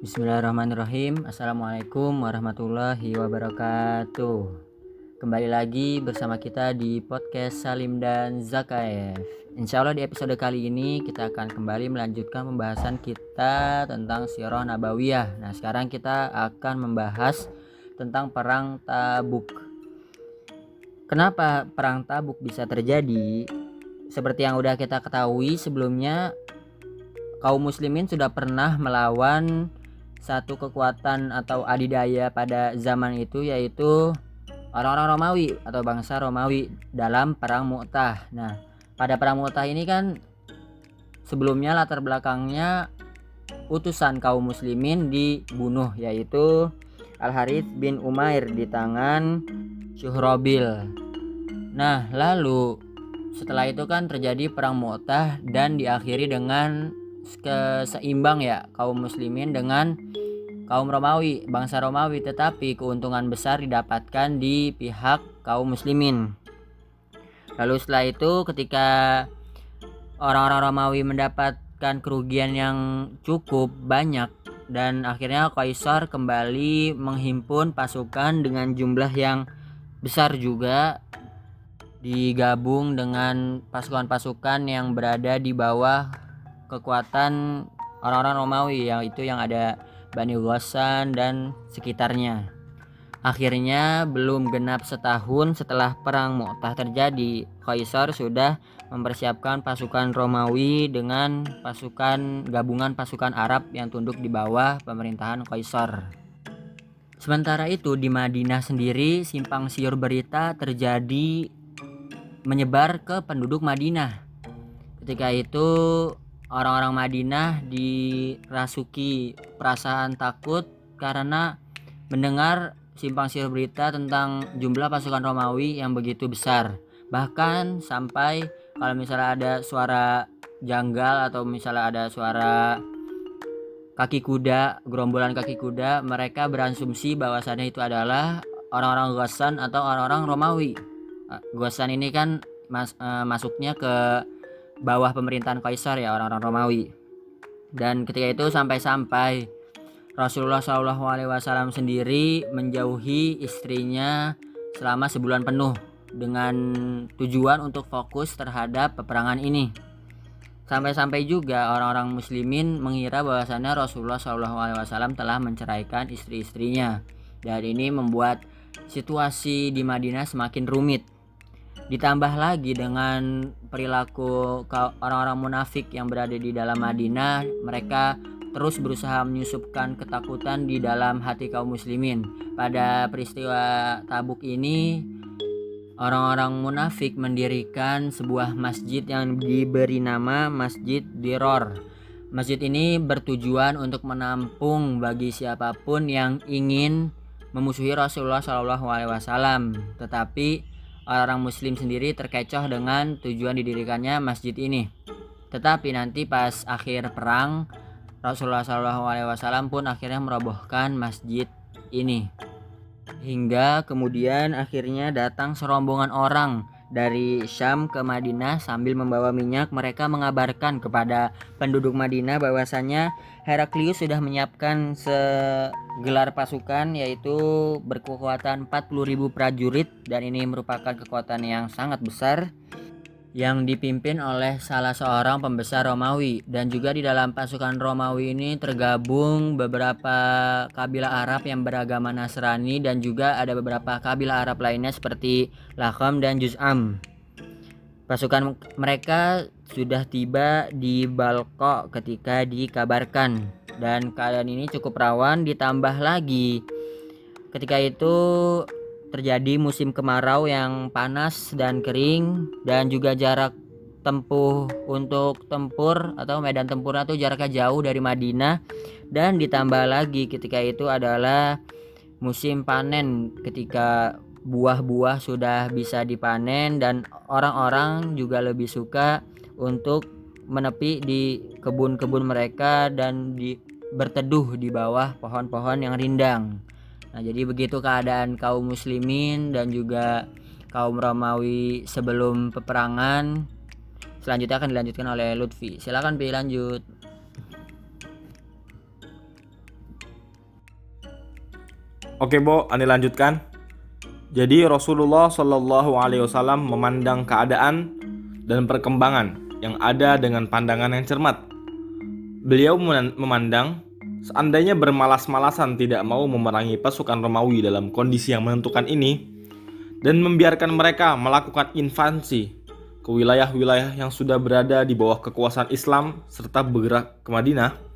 Bismillahirrahmanirrahim. Assalamualaikum warahmatullahi wabarakatuh. Kembali lagi bersama kita di podcast Salim dan Zakaev. Insya Allah di episode kali ini kita akan kembali melanjutkan pembahasan kita tentang Sirah Nabawiyah. Nah sekarang kita akan membahas tentang Perang Tabuk. Kenapa Perang Tabuk bisa terjadi? Seperti yang udah kita ketahui sebelumnya kaum muslimin sudah pernah melawan satu kekuatan atau adidaya pada zaman itu yaitu orang-orang Romawi atau bangsa Romawi dalam perang Mu'tah. Nah, pada perang Mu'tah ini kan sebelumnya latar belakangnya utusan kaum muslimin dibunuh yaitu Al Harith bin Umair di tangan Syuhrobil. Nah, lalu setelah itu kan terjadi perang Mu'tah dan diakhiri dengan keseimbang ya kaum muslimin dengan kaum Romawi, bangsa Romawi tetapi keuntungan besar didapatkan di pihak kaum muslimin. Lalu setelah itu ketika orang-orang Romawi mendapatkan kerugian yang cukup banyak dan akhirnya Kaisar kembali menghimpun pasukan dengan jumlah yang besar juga digabung dengan pasukan-pasukan yang berada di bawah kekuatan orang-orang Romawi yang itu yang ada Bani Ghassan dan sekitarnya. Akhirnya belum genap setahun setelah perang Mu'tah terjadi, Kaisar sudah mempersiapkan pasukan Romawi dengan pasukan gabungan pasukan Arab yang tunduk di bawah pemerintahan Kaisar. Sementara itu di Madinah sendiri simpang siur berita terjadi menyebar ke penduduk Madinah. Ketika itu orang-orang Madinah dirasuki perasaan takut karena mendengar simpang siur berita tentang jumlah pasukan Romawi yang begitu besar. Bahkan sampai kalau misalnya ada suara janggal atau misalnya ada suara kaki kuda, gerombolan kaki kuda, mereka berasumsi bahwasannya itu adalah orang-orang Ghassan atau orang-orang Romawi. Ghassan ini kan mas, uh, masuknya ke bawah pemerintahan Kaisar ya orang-orang Romawi. Dan ketika itu sampai-sampai Rasulullah Shallallahu Alaihi Wasallam sendiri menjauhi istrinya selama sebulan penuh dengan tujuan untuk fokus terhadap peperangan ini. Sampai-sampai juga orang-orang Muslimin mengira bahwasannya Rasulullah Shallallahu Alaihi Wasallam telah menceraikan istri-istrinya, dan ini membuat situasi di Madinah semakin rumit ditambah lagi dengan perilaku orang-orang munafik yang berada di dalam Madinah mereka terus berusaha menyusupkan ketakutan di dalam hati kaum muslimin. Pada peristiwa tabuk ini orang-orang munafik mendirikan sebuah masjid yang diberi nama Masjid Diror. Masjid ini bertujuan untuk menampung bagi siapa pun yang ingin memusuhi Rasulullah Wasallam, tetapi orang muslim sendiri terkecoh dengan tujuan didirikannya masjid ini. Tetapi nanti pas akhir perang Rasulullah SAW pun akhirnya merobohkan masjid ini. Hingga kemudian akhirnya datang serombongan orang dari Syam ke Madinah sambil membawa minyak mereka mengabarkan kepada penduduk Madinah bahwasanya Heraklius sudah menyiapkan segelar pasukan yaitu berkekuatan 40.000 prajurit dan ini merupakan kekuatan yang sangat besar yang dipimpin oleh salah seorang pembesar Romawi dan juga di dalam pasukan Romawi ini tergabung beberapa kabilah Arab yang beragama Nasrani dan juga ada beberapa kabilah Arab lainnya seperti Lakham dan Juz'am. Pasukan mereka sudah tiba di Balko ketika dikabarkan dan keadaan ini cukup rawan ditambah lagi ketika itu terjadi musim kemarau yang panas dan kering dan juga jarak tempuh untuk tempur atau medan tempurnya itu jaraknya jauh dari Madinah dan ditambah lagi ketika itu adalah musim panen ketika buah-buah sudah bisa dipanen dan orang-orang juga lebih suka untuk menepi di kebun-kebun mereka dan di berteduh di bawah pohon-pohon yang rindang. Nah, jadi begitu keadaan kaum muslimin dan juga kaum Romawi sebelum peperangan. Selanjutnya akan dilanjutkan oleh Lutfi. Silakan pilih lanjut. Oke, Bo, Ani lanjutkan. Jadi Rasulullah Shallallahu Alaihi Wasallam memandang keadaan dan perkembangan yang ada dengan pandangan yang cermat. Beliau memandang seandainya bermalas-malasan tidak mau memerangi pasukan Romawi dalam kondisi yang menentukan ini dan membiarkan mereka melakukan invasi ke wilayah-wilayah yang sudah berada di bawah kekuasaan Islam serta bergerak ke Madinah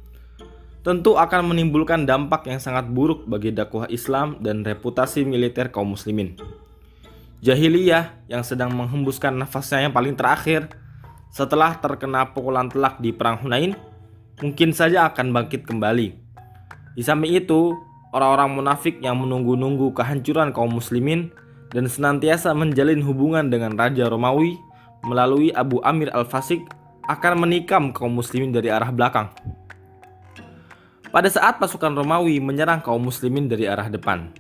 tentu akan menimbulkan dampak yang sangat buruk bagi dakwah Islam dan reputasi militer kaum muslimin. Jahiliyah yang sedang menghembuskan nafasnya yang paling terakhir setelah terkena pukulan telak di perang Hunain mungkin saja akan bangkit kembali. Di samping itu, orang-orang munafik yang menunggu-nunggu kehancuran kaum muslimin dan senantiasa menjalin hubungan dengan Raja Romawi melalui Abu Amir Al-Fasik akan menikam kaum muslimin dari arah belakang. Pada saat pasukan Romawi menyerang kaum muslimin dari arah depan.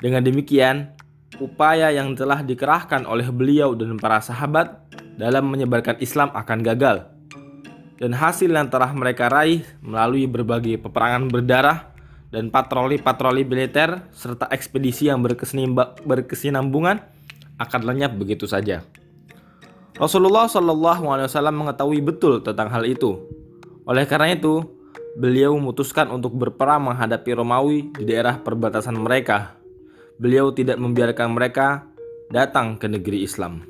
Dengan demikian, upaya yang telah dikerahkan oleh beliau dan para sahabat dalam menyebarkan Islam akan gagal. Dan hasil yang telah mereka raih melalui berbagai peperangan berdarah dan patroli-patroli militer serta ekspedisi yang berkesinambungan akan lenyap begitu saja. Rasulullah Shallallahu Alaihi Wasallam mengetahui betul tentang hal itu. Oleh karena itu, beliau memutuskan untuk berperang menghadapi Romawi di daerah perbatasan mereka. Beliau tidak membiarkan mereka datang ke negeri Islam.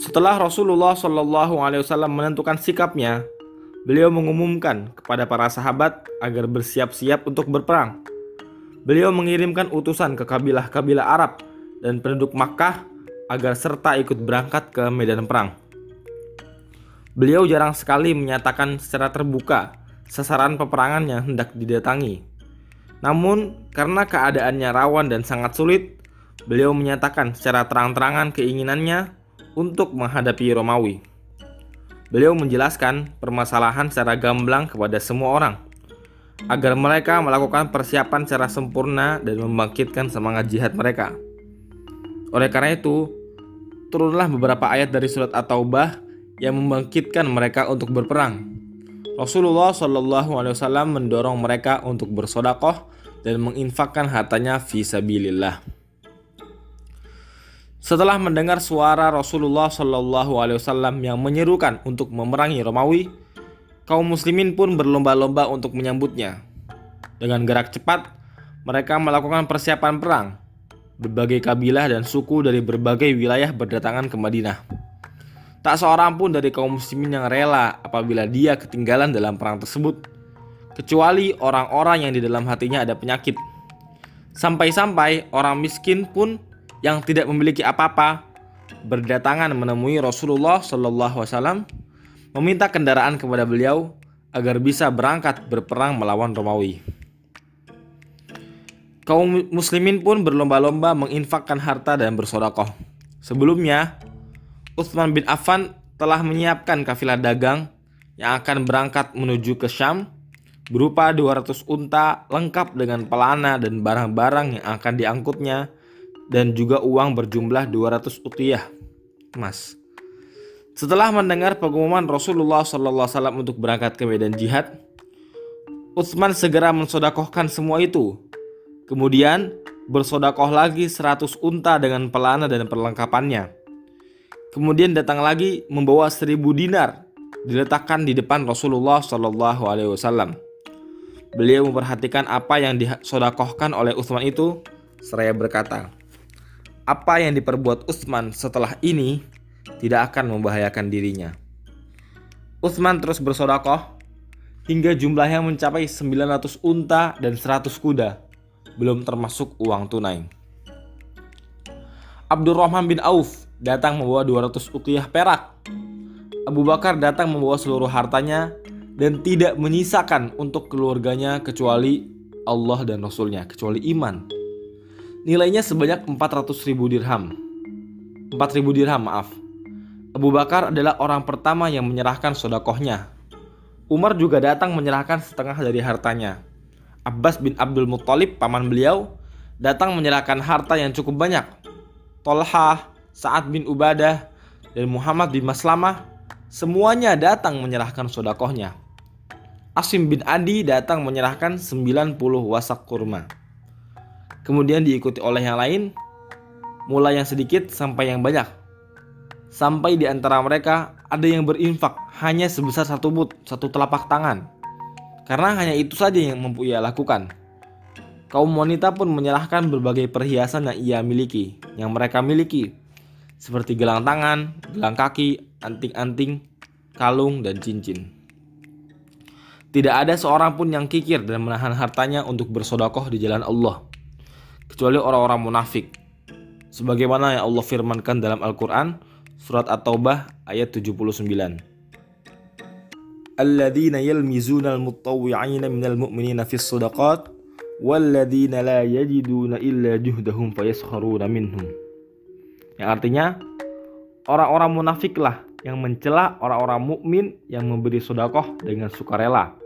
Setelah Rasulullah Shallallahu Alaihi Wasallam menentukan sikapnya, beliau mengumumkan kepada para sahabat agar bersiap-siap untuk berperang. Beliau mengirimkan utusan ke kabilah-kabilah Arab dan penduduk Makkah agar serta ikut berangkat ke medan perang. Beliau jarang sekali menyatakan secara terbuka sasaran peperangan yang hendak didatangi. Namun, karena keadaannya rawan dan sangat sulit, beliau menyatakan secara terang-terangan keinginannya untuk menghadapi Romawi. Beliau menjelaskan permasalahan secara gamblang kepada semua orang, agar mereka melakukan persiapan secara sempurna dan membangkitkan semangat jihad mereka. Oleh karena itu, turunlah beberapa ayat dari surat At-Taubah yang membangkitkan mereka untuk berperang. Rasulullah Shallallahu Alaihi Wasallam mendorong mereka untuk bersodakoh dan menginfakkan hartanya visabilillah. Setelah mendengar suara Rasulullah Shallallahu Alaihi Wasallam yang menyerukan untuk memerangi Romawi, kaum muslimin pun berlomba-lomba untuk menyambutnya. Dengan gerak cepat, mereka melakukan persiapan perang. Berbagai kabilah dan suku dari berbagai wilayah berdatangan ke Madinah. Tak seorang pun dari kaum muslimin yang rela apabila dia ketinggalan dalam perang tersebut, kecuali orang-orang yang di dalam hatinya ada penyakit. Sampai-sampai orang miskin pun yang tidak memiliki apa-apa berdatangan menemui Rasulullah Shallallahu Alaihi Wasallam meminta kendaraan kepada beliau agar bisa berangkat berperang melawan Romawi. Kaum muslimin pun berlomba-lomba menginfakkan harta dan bersodakoh. Sebelumnya, Utsman bin Affan telah menyiapkan kafilah dagang yang akan berangkat menuju ke Syam berupa 200 unta lengkap dengan pelana dan barang-barang yang akan diangkutnya dan juga uang berjumlah 200 utiyah emas. Setelah mendengar pengumuman Rasulullah SAW untuk berangkat ke medan jihad, Utsman segera mensodakohkan semua itu. Kemudian bersodakoh lagi 100 unta dengan pelana dan perlengkapannya. Kemudian datang lagi membawa seribu dinar diletakkan di depan Rasulullah Wasallam. Beliau memperhatikan apa yang disodakohkan oleh Utsman itu, seraya berkata, apa yang diperbuat Utsman setelah ini tidak akan membahayakan dirinya. Utsman terus bersodakoh hingga jumlahnya mencapai 900 unta dan 100 kuda, belum termasuk uang tunai. Abdurrahman bin Auf datang membawa 200 ukiyah perak. Abu Bakar datang membawa seluruh hartanya dan tidak menyisakan untuk keluarganya kecuali Allah dan Rasulnya, kecuali iman. Nilainya sebanyak 400 ribu dirham. 4 ribu dirham, maaf. Abu Bakar adalah orang pertama yang menyerahkan sodakohnya. Umar juga datang menyerahkan setengah dari hartanya. Abbas bin Abdul Muttalib, paman beliau, datang menyerahkan harta yang cukup banyak. Tolhah, Sa'ad bin Ubadah, dan Muhammad bin Maslamah semuanya datang menyerahkan sodakohnya. Asim bin Adi datang menyerahkan 90 wasak kurma. Kemudian diikuti oleh yang lain, mulai yang sedikit sampai yang banyak. Sampai di antara mereka ada yang berinfak hanya sebesar satu but, satu telapak tangan. Karena hanya itu saja yang mampu ia lakukan. Kaum wanita pun menyerahkan berbagai perhiasan yang ia miliki, yang mereka miliki, seperti gelang tangan, gelang kaki, anting-anting, kalung, dan cincin. Tidak ada seorang pun yang kikir dan menahan hartanya untuk bersodakoh di jalan Allah, kecuali orang-orang munafik. Sebagaimana yang Allah firmankan dalam Al-Quran, surat At-Taubah ayat 79. Alladzina yalmizuna al-mutawwi'ina minal mu'minina fis sadaqat walladzina la yajiduna illa juhdahum fayaskharuna minhum. Yang artinya orang-orang munafiklah yang mencela orang-orang mukmin yang memberi sodakoh dengan sukarela.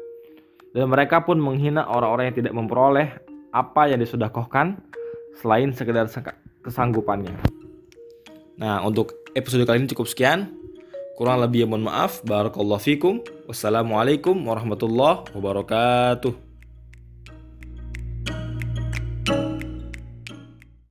Dan mereka pun menghina orang-orang yang tidak memperoleh apa yang disodakohkan selain sekedar kesanggupannya. Nah, untuk episode kali ini cukup sekian. Kurang lebih ya mohon maaf. Barakallahu fikum. Wassalamualaikum warahmatullahi wabarakatuh.